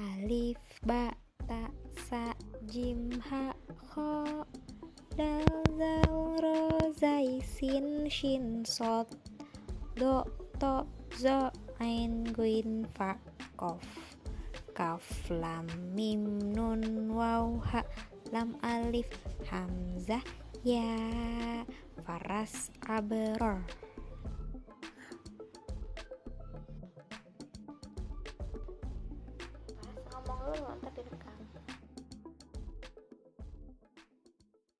alif ba ta sa jim ha kho dal zal ro zai sin shin sod do to zo ain guin fa kof kaf lam mim nun waw ha lam alif hamzah ya faras abror loh tak direkam